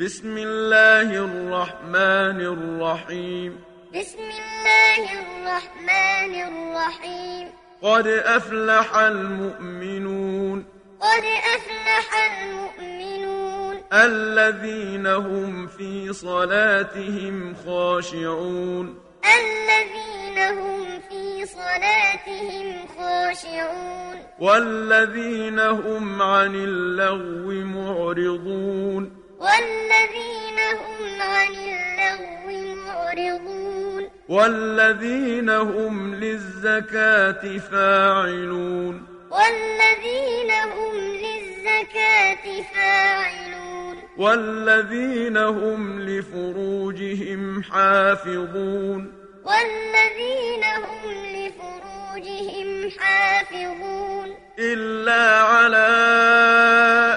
بسم الله الرحمن الرحيم. بسم الله الرحمن الرحيم. قد أفلح المؤمنون. قد أفلح المؤمنون. الذين هم في صلاتهم خاشعون. الذين هم في صلاتهم خاشعون. والذين هم عن اللغو معرضون. والذين هم عن اللغو معرضون. والذين هم للزكاة فاعلون. والذين هم للزكاة فاعلون. والذين هم لفروجهم حافظون. والذين هم لفروجهم حافظون. إلا على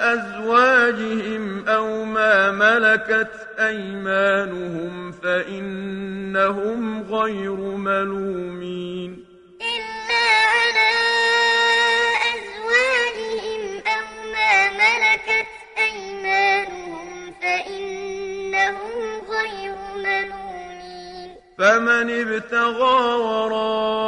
أزواجهم أو ما ملكت أيمانهم فإنهم غير ملومين إلا على أزواجهم أو ما ملكت أيمانهم فإنهم غير ملومين فمن ابتغى وراء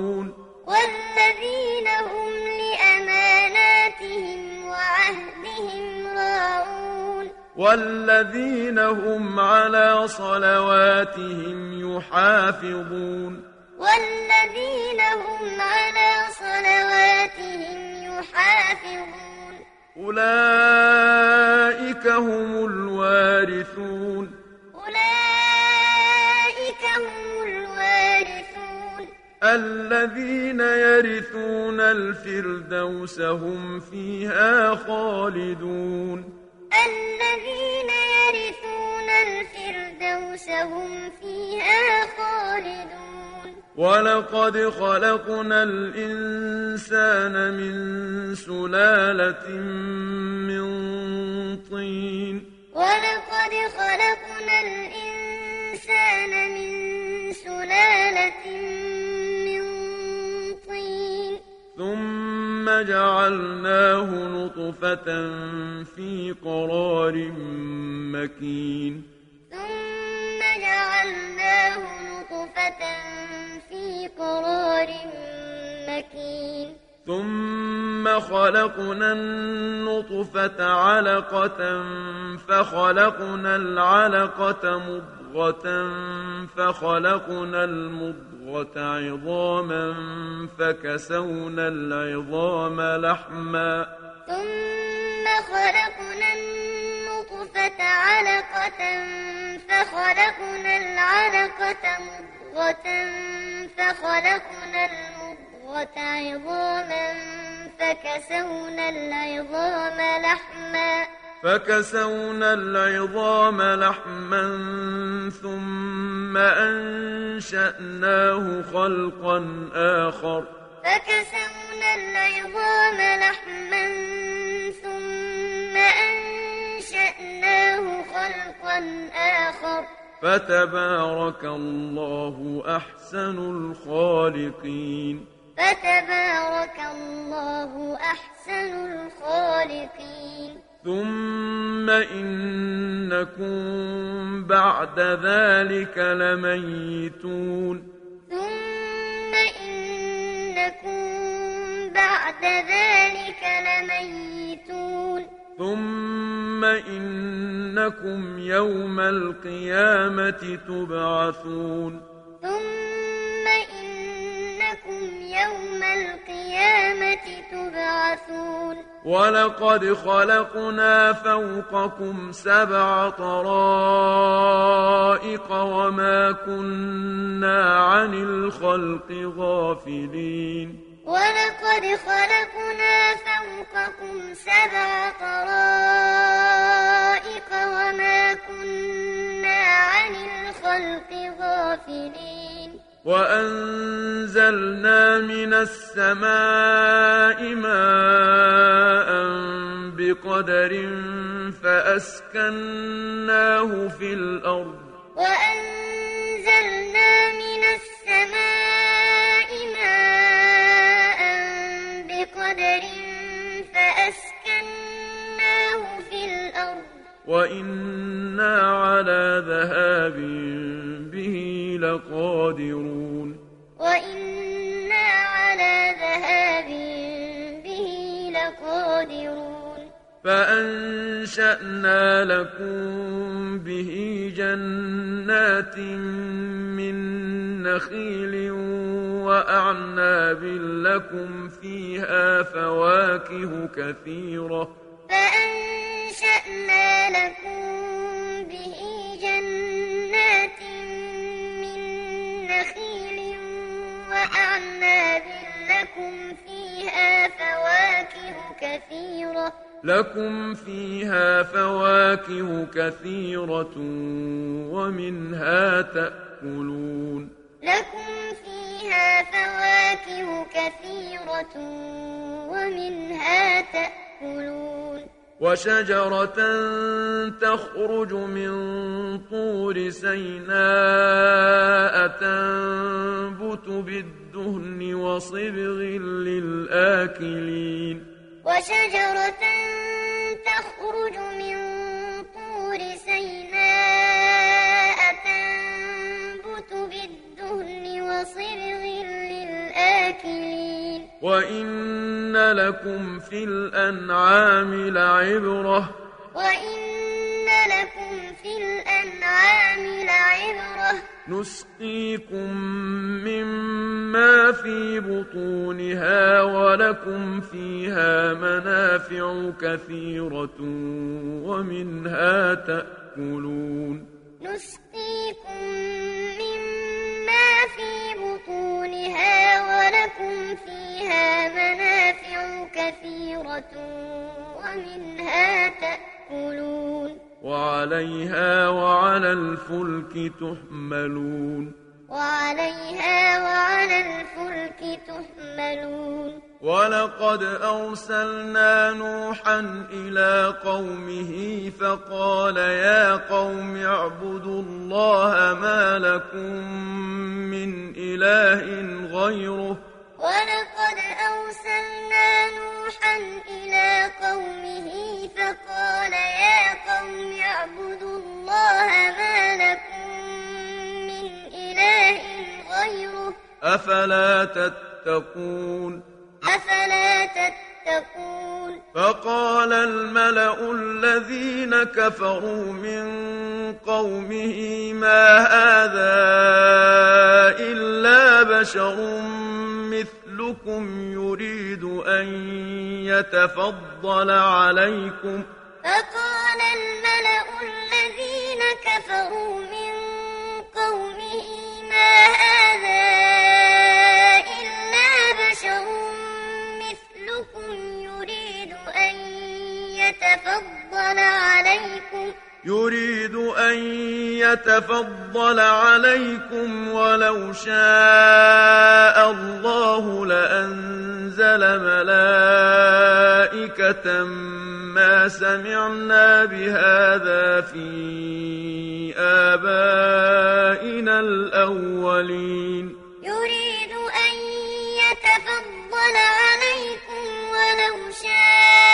والذين هم على صلواتهم يحافظون. والذين هم على صلواتهم يحافظون. أولئك هم الوارثون. أولئك هم الوارثون. الذين يرثون الفردوس هم فيها خالدون. الذين يرثون الفردوس هم فيها خالدون. ولقد خلقنا الإنسان من سلالة من طين. ولقد خلقنا الإنسان من سلالة من ثم جعلناه نطفة في قرار مكين. ثم جعلناه نطفة في قرار مكين. ثم خلقنا النطفة علقة فخلقنا العلقة مضغة فخلقنا المضغة عظاما فكسونا العظام لحما. ثم خلقنا النطفة علقة فخلقنا العلقة مضغة فخلقنا المضغة عظاما فكسونا العظام لحما. فكسونا العظام لحما ثم أنشأناه خلقا آخر. فكسونا العظام لحما ثم أنشأناه خلقا آخر. فتبارك الله أحسن الخالقين. فتبارك الله أحسن الخالقين. ثم إنكم بعد ذلك لميتون. ثم إنكم بعد ذلك لميتون. ثم إنكم يوم القيامة تبعثون. القيامة تبعثون. ولقد خلقنا فوقكم سبع طرائق وما كنا عن الخلق غافلين. ولقد خلقنا فوقكم سبع طرائق وما كنا عن الخلق غافلين. وأنزلنا من السماء ماء بقدر فأسكناه في الأرض. وأنزلنا من السماء ماء بقدر فأسكناه في الأرض. وإنا على ذهاب به لقادرون. وإنا على ذهاب به لقادرون. فأنشأنا لكم به جنات من نخيل وأعناب لكم فيها فواكه كثيرة. فأنشأنا لكم وأعناب لكم فيها فواكه كثيرة لكم فيها فواكه كثيرة ومنها تأكلون لكم فيها فواكه كثيرة ومنها تأكلون وشجرة تخرج من طور سيناء تنبت بالدهن وصبغ للآكلين. وشجرة تخرج من طور سيناء تنبت بالدهن وصبغ للآكلين. وإن لكم في الأنعام لعبرة وإن لكم في الأنعام لعبرة نسقيكم مما في بطونها ولكم فيها منافع كثيرة ومنها تأكلون نسقيكم مما في بطونها ولكم فيها منافع كثيرة ومنها تأكلون. وعليها وعلى الفلك تحملون. وعليها وعلى الفلك تحملون. ولقد أرسلنا نوحا إلى قومه فقال يا قوم اعبدوا الله ما لكم من إله غيره. ولقد أرسلنا نوحا إلى قومه فقال يا قوم اعبدوا الله ما لكم إله غيره. أفلا تتقون؟ أفلا تتقون؟ فقال الملأ الذين كفروا من قومه ما هذا إلا بشر مثلكم يريد أن يتفضل عليكم. فقال الملأ الذين كفروا من يتفضل عليكم. يريد أن يتفضل عليكم ولو شاء الله لأنزل ملائكة ما سمعنا بهذا في آبائنا الأولين. يريد أن يتفضل عليكم ولو شاء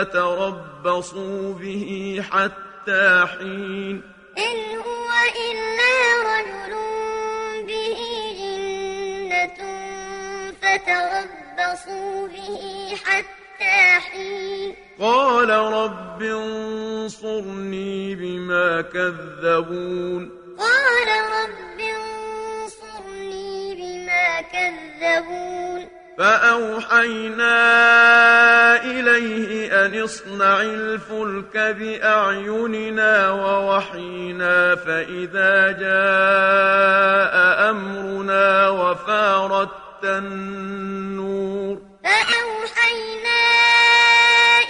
فتربصوا به حتى حين. إن هو إلا رجل به جنة فتربصوا به حتى حين. قال رب انصرني بما كذبون. قال رب انصرني بما كذبون. فأوحينا إليه أن اصنع الفلك بأعيننا ووحينا فإذا جاء أمرنا وفارت النور. فأوحينا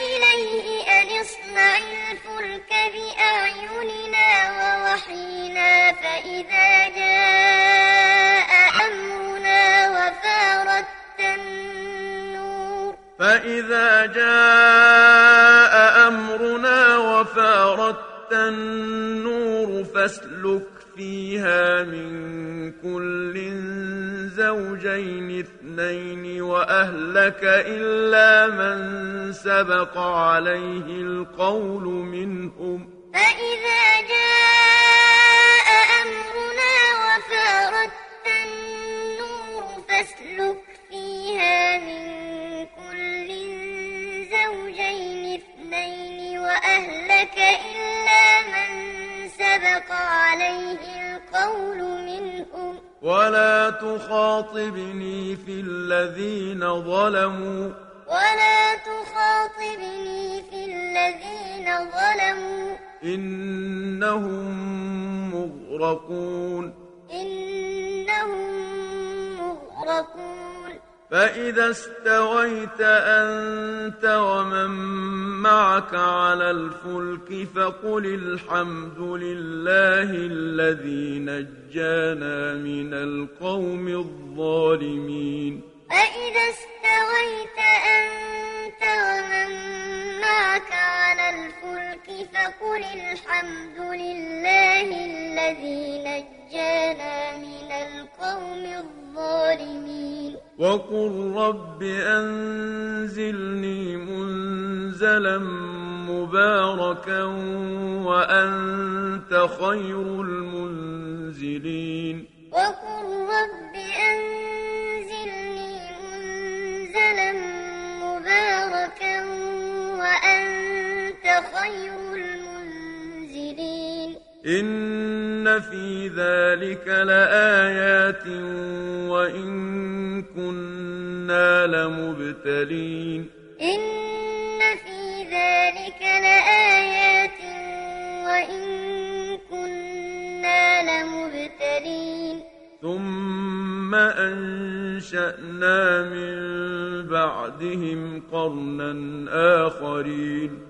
إليه أن اصنع الفلك بأعيننا ووحينا فإذا جاء فإذا جاء أمرنا وفارت النور فاسلك فيها من كل زوجين اثنين وأهلك إلا من سبق عليه القول منهم. فإذا جاء أمرنا وفارت النور فاسلك فيها من ولا تخاطبني في الذين ظلموا ولا تخاطبني في الذين ظلموا إنهم مغرقون فإذا استويت أنت ومن معك على الفلك فقل الحمد لله الذي نجانا من القوم الظالمين فإذا استويت أنت ومن معك على الفلك فقل الحمد لله الذي نجانا من القوم الظالمين. وقل رب أنزلني منزلا مباركا وأنت خير المنزلين. وقل رب أنزلني منزلا مباركا خير المنزلين إن في ذلك لآيات وإن كنا لمبتلين إن في ذلك لآيات وإن كنا لمبتلين ثم أنشأنا من بعدهم قرنا آخرين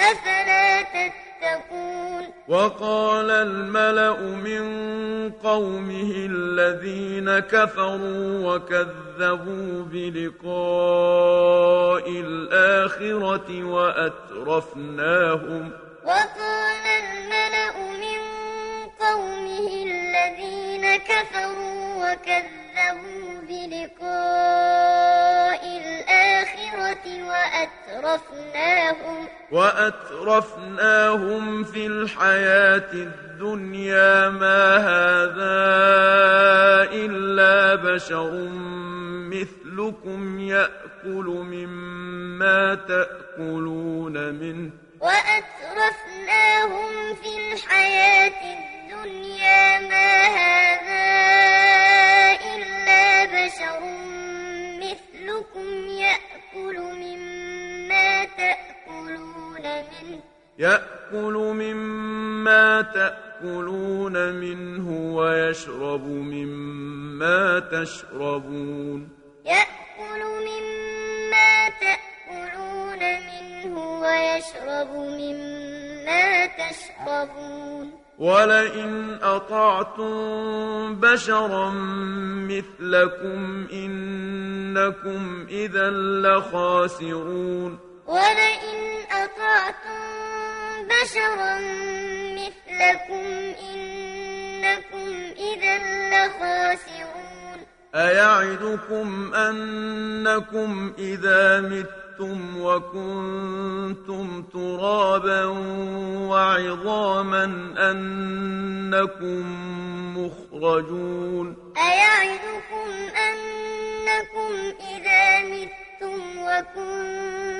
أفلا تتقون؟ وقال الملأ من قومه الذين كفروا وكذبوا بلقاء الآخرة وأترفناهم. وقال الملأ من قومه الذين كفروا وكذبوا بلقاء الآخرة وأترفناهم. وأترفناهم في الحياة الدنيا ما هذا إلا بشر مثلكم يأكل مما تأكلون منه. وأترفناهم في الحياة الدنيا ما هذا إلا بشر منه يأكل مما تأكلون منه ويشرب مما تشربون. يأكل مما تأكلون منه ويشرب مما تشربون. ولئن أطعتم بشرا مثلكم إنكم إذا لخاسرون. ولئن أطعتم بشرا مثلكم إنكم إذا لخاسرون. أيعدكم أنكم إذا متم وكنتم ترابا وعظاما أنكم مخرجون؟ أيعدكم أنكم إذا متم وكنتم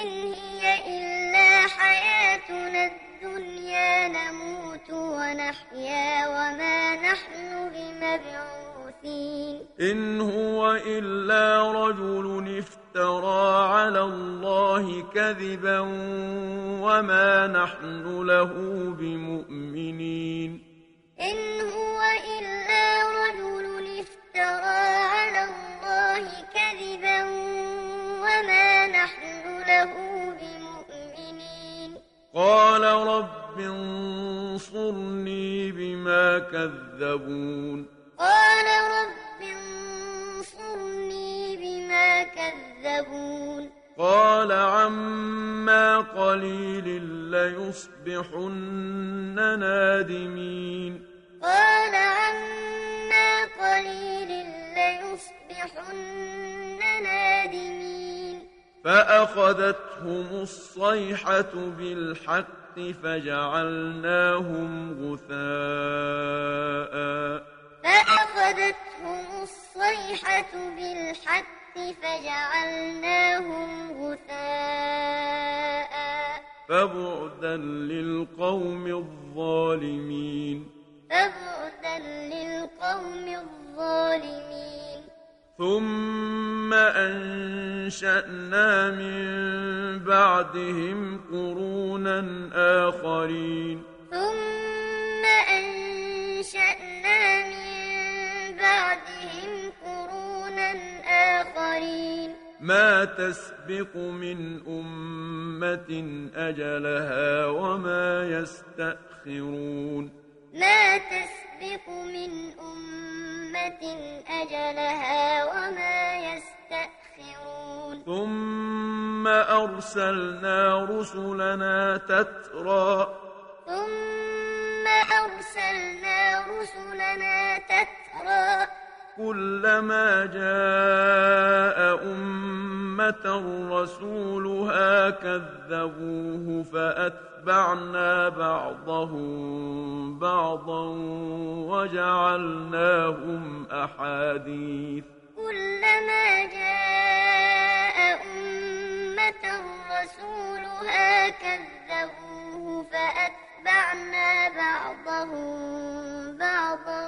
إن هي إلا حياتنا الدنيا نموت ونحيا وما نحن بمبعوثين. إن هو إلا رجل افترى على الله كذبا وما نحن له بمؤمنين. إن هو إلا رجل افترى على الله كذبا وما نحن له بمؤمنين. قال رب انصرني بما كذبون. قال رب انصرني بما كذبون. قال عما قليل ليصبحن نادمين. قال عما قليل ليصبحن فأخذتهم الصيحة بالحق فجعلناهم غثاء. فأخذتهم الصيحة بالحق فجعلناهم غثاء. فبعدا للقوم الظالمين. فبعدا للقوم الظالمين. ثم أنشأنا من بعدهم قرونا آخرين ثم أنشأنا من بعدهم قرونا آخرين ما تسبق من أمة أجلها وما يستأخرون ما تسبق من أمة أجلها وما يستأخرون. ثم أرسلنا رسلنا تترى. ثم أرسلنا رسلنا تترى. كلما جاء أمة رسولها كذبوه فأتبعنا بعضهم بعضا وجعلناهم أحاديث. كلما جاء أمة رسولها كذبوه فأتبعنا بعضهم بعضا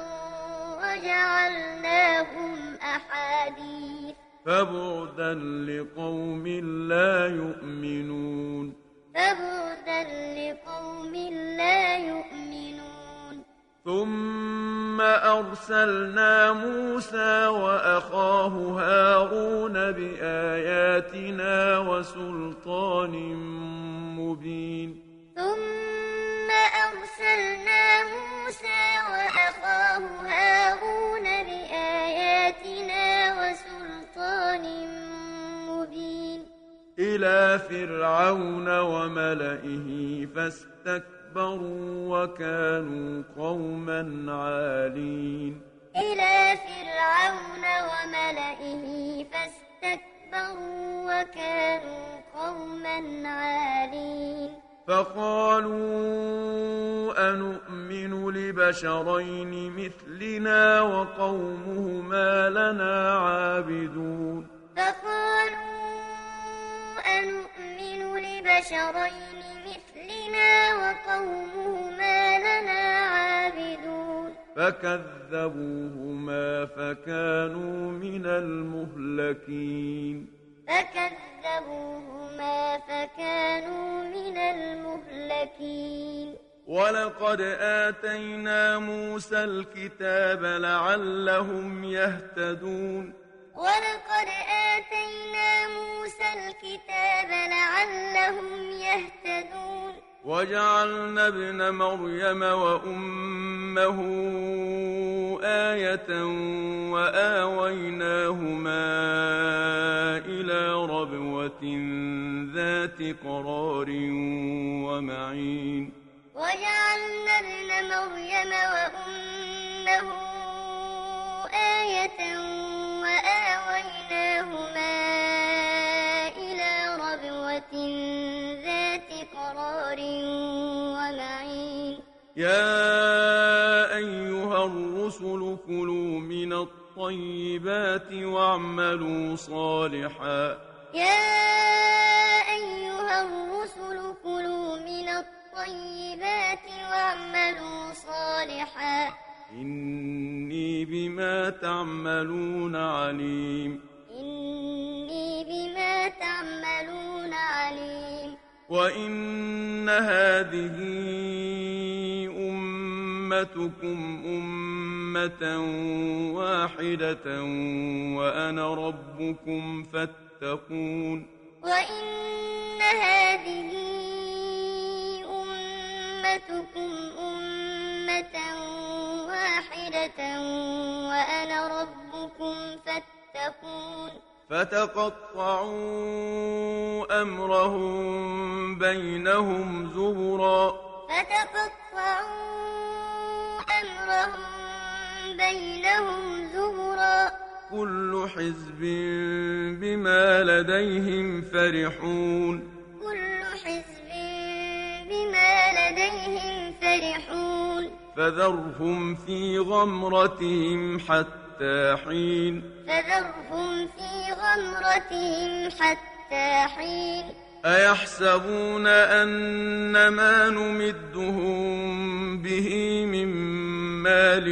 وجعلناهم أحاديث. فبعدا لقوم لا يؤمنون. فبعدا لقوم لا يؤمنون. ثم أرسلنا موسى وأخاه هارون بآياتنا وسلطان مبين. ثم أرسلنا موسى وأخاه هارون بآياتنا وسلطان مبين إلى فرعون وملئه فاستكبروا وكانوا قوما عالين. إلى فرعون وملئه فاستكبروا وكانوا قوما عالين. فقالوا أنؤمن لبشرين مثلنا وقومهما لنا عابدون. فقالوا لبشرين مثلنا وقومهما لنا عابدون. فكذبوهما فكانوا من المهلكين. فكذبوهما فكانوا من المهلكين. ولقد آتينا موسى الكتاب لعلهم يهتدون. ولقد آتينا موسى الكتاب لعلهم يهتدون وجعلنا ابن مريم وأمه آية وآويناهما إلى ربوة ذات قرار ومعين وجعلنا ابن مريم وأمه آية يا أيها الرسل كلوا من الطيبات واعملوا صالحا أمتكم أمة واحدة وأنا ربكم فاتقون. وإن هذه أمتكم أمة واحدة وأنا ربكم فاتقون. فتقطعوا أمرهم بينهم زبرا. فتقطعوا بينهم زبرا كل حزب بما لديهم فرحون كل حزب بما لديهم فرحون فذرهم في غمرتهم حتى حين فذرهم في غمرتهم حتى حين أيحسبون أن ما نمدهم به من مال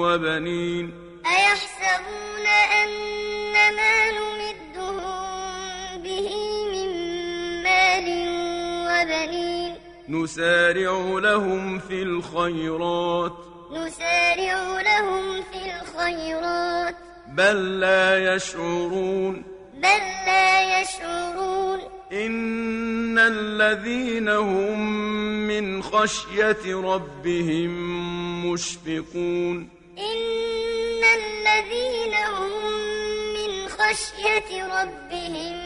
وبنين. أيحسبون أن ما نمدهم به من مال وبنين؟ نسارع لهم في الخيرات. نسارع لهم في الخيرات. بل لا يشعرون. بل لا يشعرون. إن الذين هم من خشية ربهم مشفقون إن الذين هم من خشية ربهم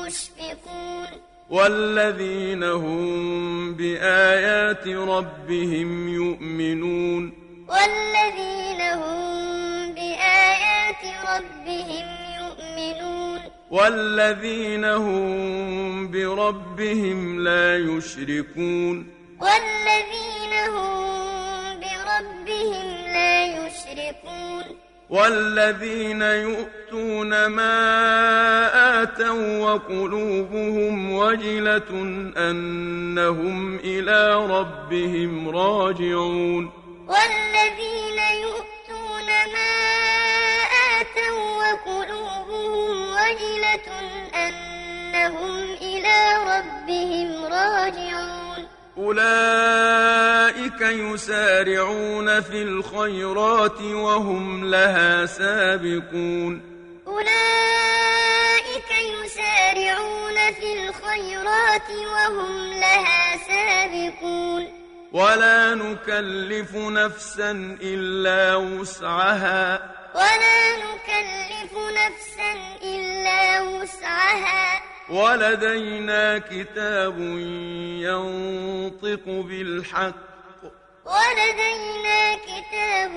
مشفقون والذين هم بآيات ربهم يؤمنون والذين هم بآيات ربهم يؤمنون والذين هم بربهم لا يشركون. والذين هم بربهم لا يشركون. والذين يؤتون ما آتوا وقلوبهم وجلة أنهم إلى ربهم راجعون. والذين يؤتون ما آتوا وقلوبهم وجلة أنهم إلى ربهم راجعون. أولئك يسارعون في الخيرات وهم لها سابقون. أولئك يسارعون في الخيرات وهم لها سابقون. ولا نكلف نفسا إلا وسعها. ولا نكلف نفسا إلا وسعها. ولدينا كتاب ينطق بالحق. ولدينا كتاب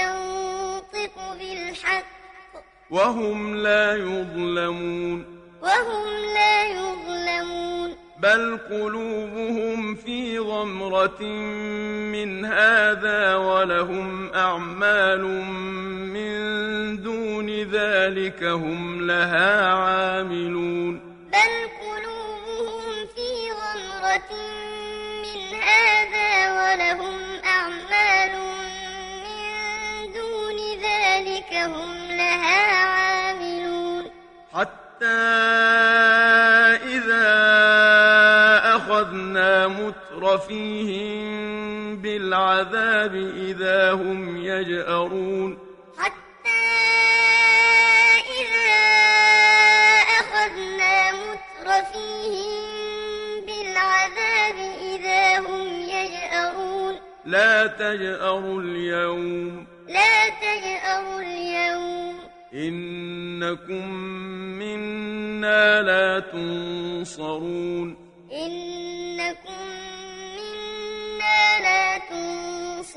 ينطق بالحق. وهم لا يظلمون. وهم لا يظلمون. بل قلوبهم في غمرة من هذا ولهم أعمال من دون ذلك هم لها عاملون بل قلوبهم في غمرة من هذا ولهم أعمال من دون ذلك هم لها عاملون حتى فيهم بالعذاب إذا هم يجأرون. حتى إذا أخذنا مترفيهم بالعذاب إذا هم يجأرون. لا تجأروا اليوم. لا تجأروا اليوم. إنكم منا لا تنصرون.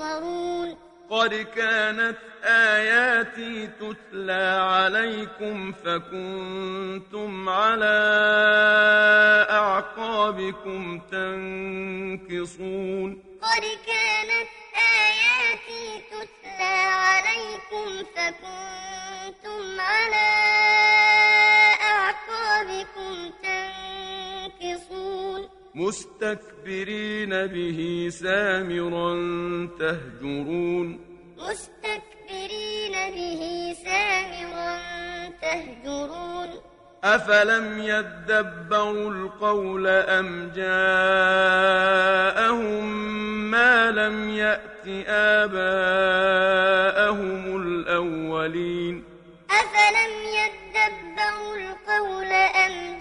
تنصرون قد كانت آياتي تتلى عليكم فكنتم على أعقابكم تنكصون. قد كانت آياتي تتلى عليكم فكنتم على أعقابكم تنكصون. مستكبرين به سامرا تهجرون. مستكبرين به سامرا تهجرون. أفلم يدبروا القول أم جاءهم ما لم يأت آباءهم الأولين؟ أفلم يدبروا القول أم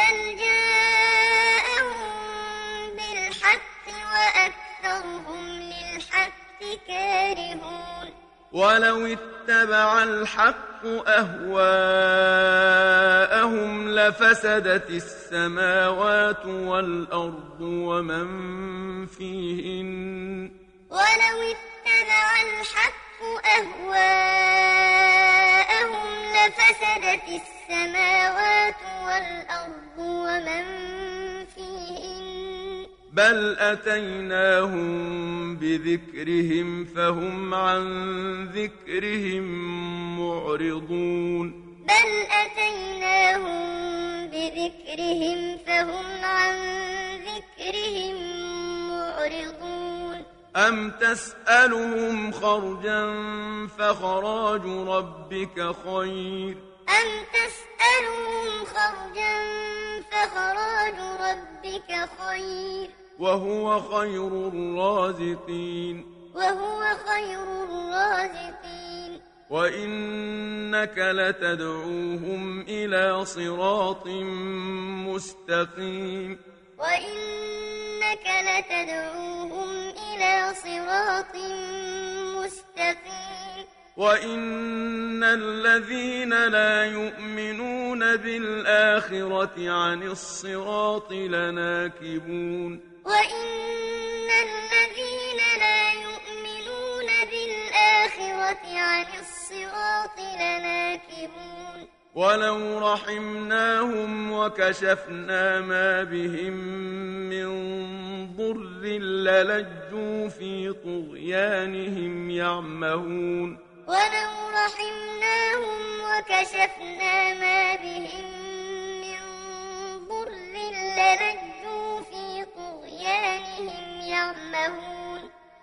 بل جاءهم بالحق وأكثرهم للحق كارهون. ولو اتبع الحق أهواءهم لفسدت السماوات والأرض ومن فيهن. ولو اتبع الحق أهواءهم لفسدت السماوات والأرض ومن فيهن. بل أتيناهم بذكرهم فهم عن ذكرهم معرضون. بل أتيناهم بذكرهم فهم عن ذكرهم معرضون. أم تسألهم خرجا فخراج ربك خير؟ أم تسألهم خرجا فخراج ربك خير وهو خير الرازقين وهو خير الرازقين وإنك لتدعوهم إلى صراط مستقيم وإنك لتدعوهم إلى صراط مستقيم وإن الذين لا يؤمنون بالآخرة عن الصراط لناكبون وإن الذين لا يؤمنون بالآخرة عن الصراط لناكبون ولو رحمناهم وكشفنا ما بهم من ضر للجوا في طغيانهم يعمهون ولو رحمناهم وكشفنا ما بهم من ضر للجوا في طغيانهم يعمهون.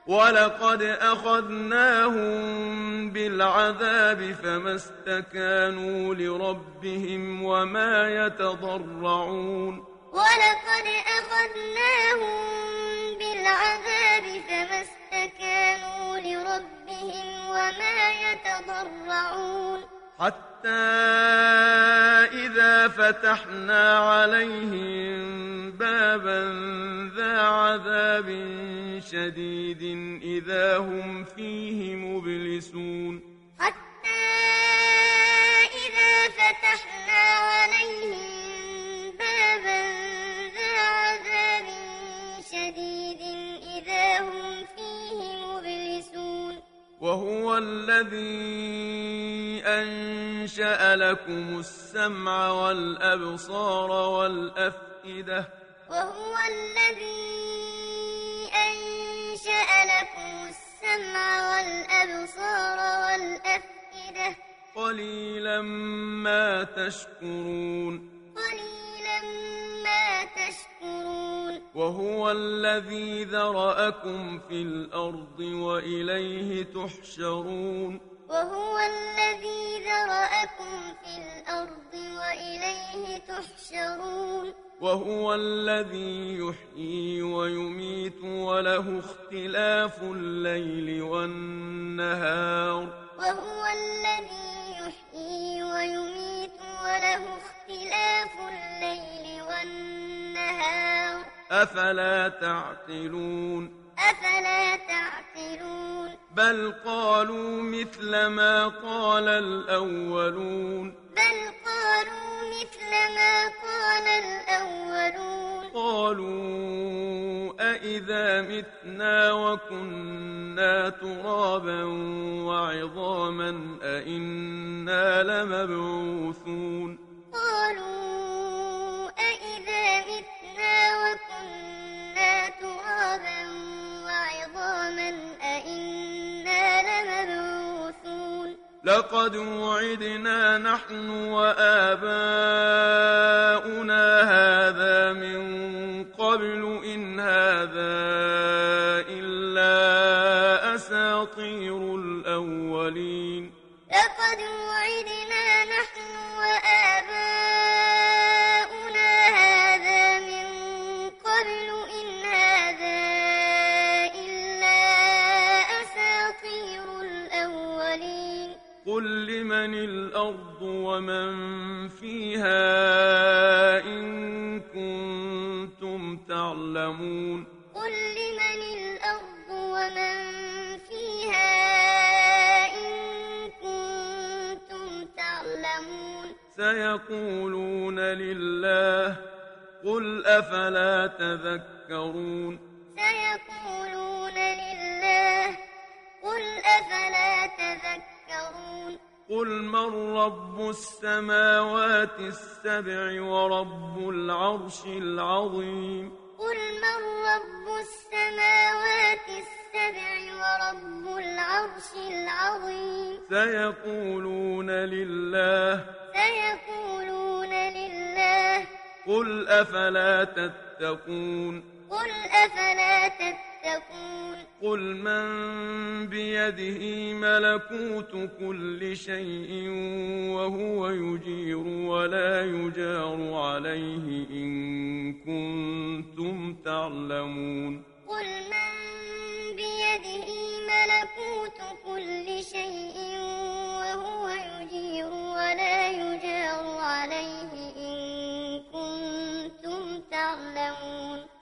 ولقد أخذناهم بالعذاب فما استكانوا لربهم وما يتضرعون. ولقد أخذناهم بالعذاب فما استكانوا لربهم وما يتضرعون. حتى إذا فتحنا عليهم بابا ذا عذاب شديد إذا هم فيه مبلسون. حتى إذا فتحنا عليهم بابا ذا عذاب شديد إذا هم وهو الذي أنشأ لكم السمع والأبصار والأفئدة. وهو الذي أنشأ لكم السمع والأبصار والأفئدة. قليلا ما تشكرون. وهو الذي ذرأكم في الأرض وإليه تحشرون. وهو الذي ذرأكم في الأرض وإليه تحشرون. وهو الذي يحيي ويميت وله اختلاف الليل والنهار. وهو الذي يحيي ويميت وله اختلاف الليل والنهار. أفلا تعقلون؟ أفلا تعقلون؟ بل قالوا مثل ما قال الأولون. بل قالوا مثل ما قال الأولون. قالوا أإذا متنا وكنا ترابا وعظاما أإنا لمبعوثون. قالوا أإذا متنا وكنا ترابا وعظاما أإنا لمبعوثون. لقد وعدنا نحن وآباؤنا هذا من أفلا تذكرون؟ سيقولون لله قل أفلا تذكرون؟ قل من رب السماوات السبع ورب العرش العظيم؟ قل من رب السماوات السبع ورب العرش العظيم؟ سيقولون لله. سيقولون قل أفلا تتقون قل أفلا تتقون قل من بيده ملكوت كل شيء وهو يجير ولا يجار عليه إن كنتم تعلمون قل من بيده ملكوت كل شيء وهو يجير ولا يجار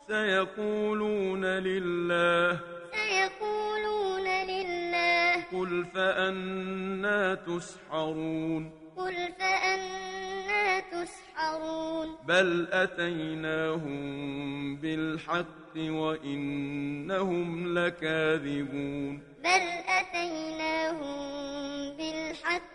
سيقولون لله. سيقولون لله. قل فأنا تسحرون. قل فأنا تسحرون. بل أتيناهم بالحق وإنهم لكاذبون. بل أتيناهم بالحق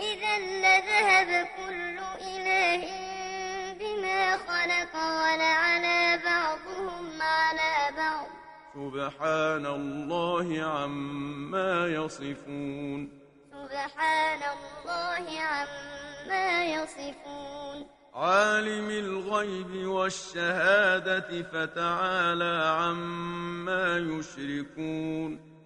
إذا لذهب كل إله بما خلق ولعلى بعضهم على بعض. سبحان الله عما يصفون. سبحان الله عما يصفون. عالم الغيب والشهادة فتعالى عما يشركون.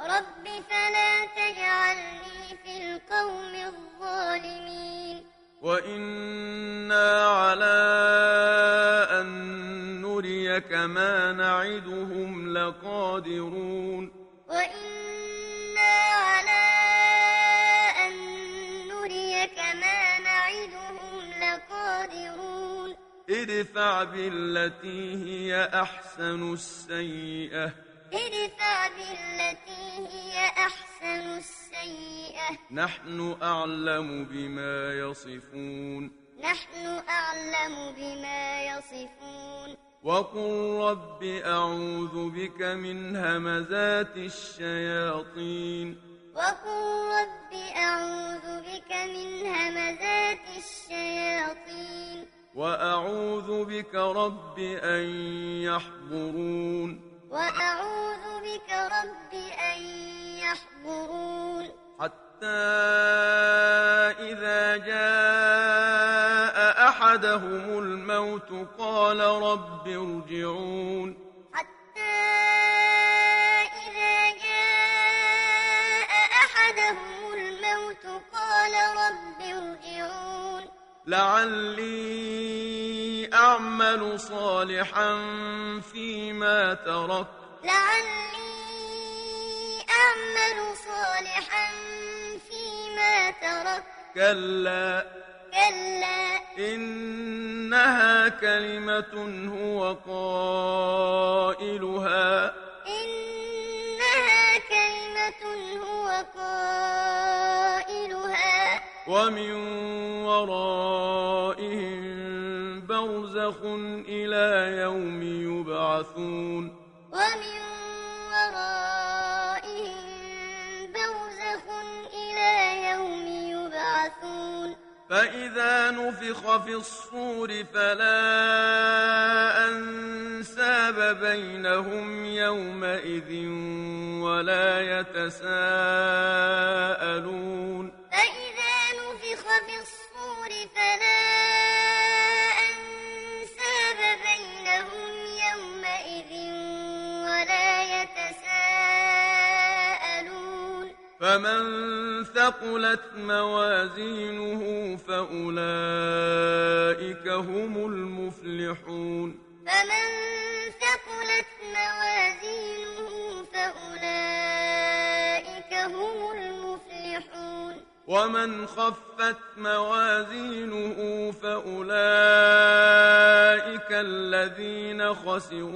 رب فلا تجعلني في القوم الظالمين. وإنا على أن نريك ما نعدهم لقادرون. وإنا على أن نريك ما نعدهم لقادرون. ادفع بالتي هي أحسن السيئة. ادفع بالتي هي أحسن السيئة. نحن أعلم بما يصفون. نحن أعلم بما يصفون. وقل رب أعوذ بك من همزات الشياطين. وقل رب أعوذ بك من همزات الشياطين. وأعوذ بك رب أن يحضرون. وأعوذ بك رب أن يحضرون. حتى إذا جاء أحدهم الموت قال رب ارجعون. حتى إذا جاء أحدهم الموت قال رب ارجعون. لعلي أعمل صالحا فيما تركت لعلي أعمل صالحا فيما تركت كلا. كلا. إنها كلمة هو قائلها. إنها كلمة هو قائلها. ومن ورائهم برزخ إلى يوم يبعثون ومن ورائهم برزخ إلى يوم يبعثون فإذا نفخ في الصور فلا أنساب بينهم يومئذ ولا يتساءلون فإذا نفخ في الصور فلا فمن ثقلت موازينه فأولئك هم المفلحون فمن ثقلت موازينه فأولئك هم المفلحون ومن خفت موازينه فأولئك الذين خسروا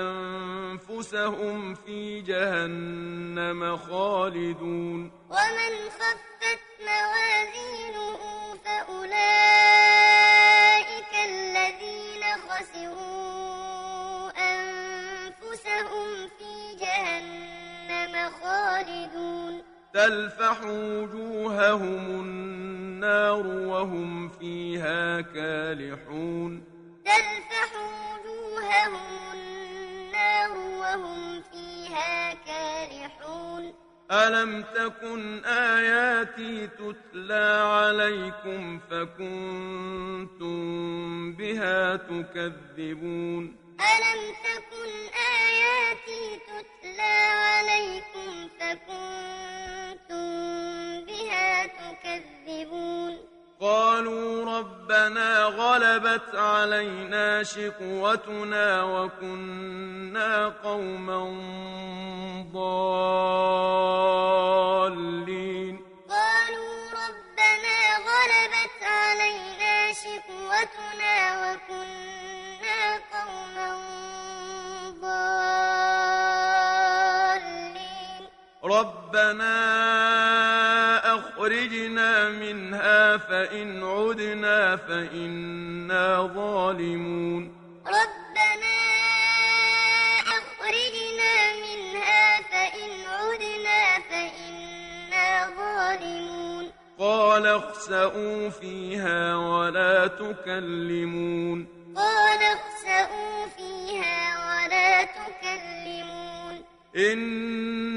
أنفسهم في جهنم خالدون ومن خفت موازينه فأولئك الذين خسروا أنفسهم في جهنم خالدون تلفح وجوههم النار وهم فيها كالحون. تلفح وجوههم النار وهم فيها كالحون. ألم تكن آياتي تتلى عليكم فكنتم بها تكذبون؟ ألم تكن آياتي تتلى عليكم فكنتم بها تكذبون. قالوا ربنا غلبت علينا شقوتنا وكنا قوما ضالين. قالوا ربنا غلبت علينا شقوتنا وكنا قوما ضالين. ربنا أخرجنا منها فإن عدنا فإنا ظالمون ربنا أخرجنا منها فإن عدنا فإنا ظالمون قال اخسئوا فيها ولا تكلمون قال اخسئوا فيها ولا تكلمون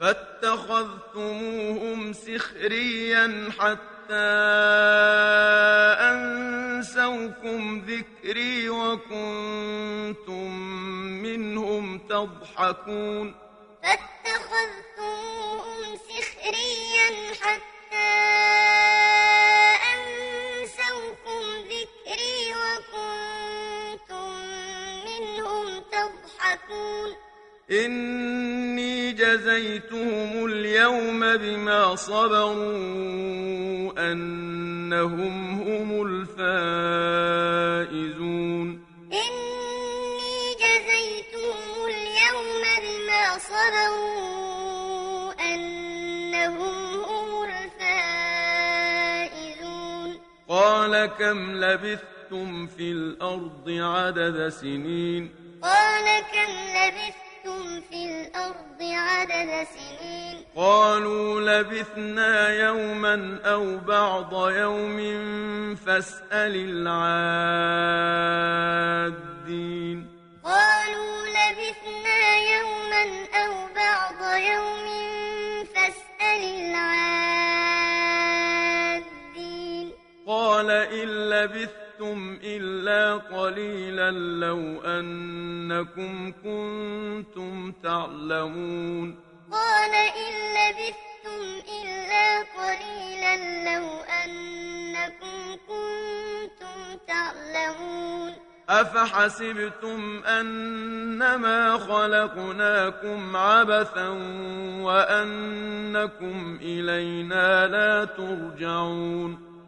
فاتخذتموهم سخريا حتى أنسوكم ذكري وكنتم منهم تضحكون. فاتخذتموهم سخريا حتى أنسوكم ذكري وكنتم منهم تضحكون. إني جزيتهم اليوم بما صبروا أنهم هم الفائزون. إني جزيتهم اليوم بما صبروا أنهم هم الفائزون. قال كم لبثتم في الأرض عدد سنين؟ قال كم لبثتم في الأرض عدد سنين. قالوا لبثنا يوما أو بعض يوم فاسأل العادين. قالوا لبثنا يوما أو بعض يوم فاسأل العادين. قال إن لبثتم إلا قليلا لو أنكم كنتم تعلمون قال إن لبثتم إلا قليلا لو أنكم كنتم تعلمون أفحسبتم أنما خلقناكم عبثا وأنكم إلينا لا ترجعون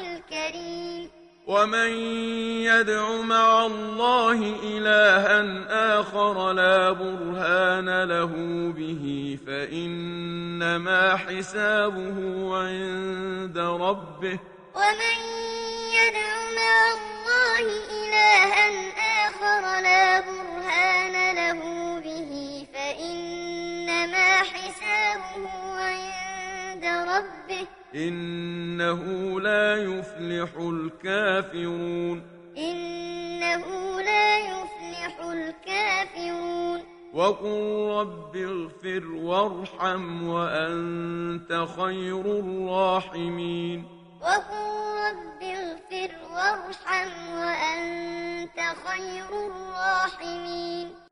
الكريم. ومن يدع مع الله إلها آخر لا برهان له به فإنما حسابه عند ربه. ومن يدع مع الله إلها آخر لا برهان له به فإنما حسابه عند ربه. إنه لا يفلح الكافرون. إنه لا يفلح الكافرون. وقل رب اغفر وارحم وأنت خير الراحمين. وقل رب اغفر وارحم وأنت خير الراحمين.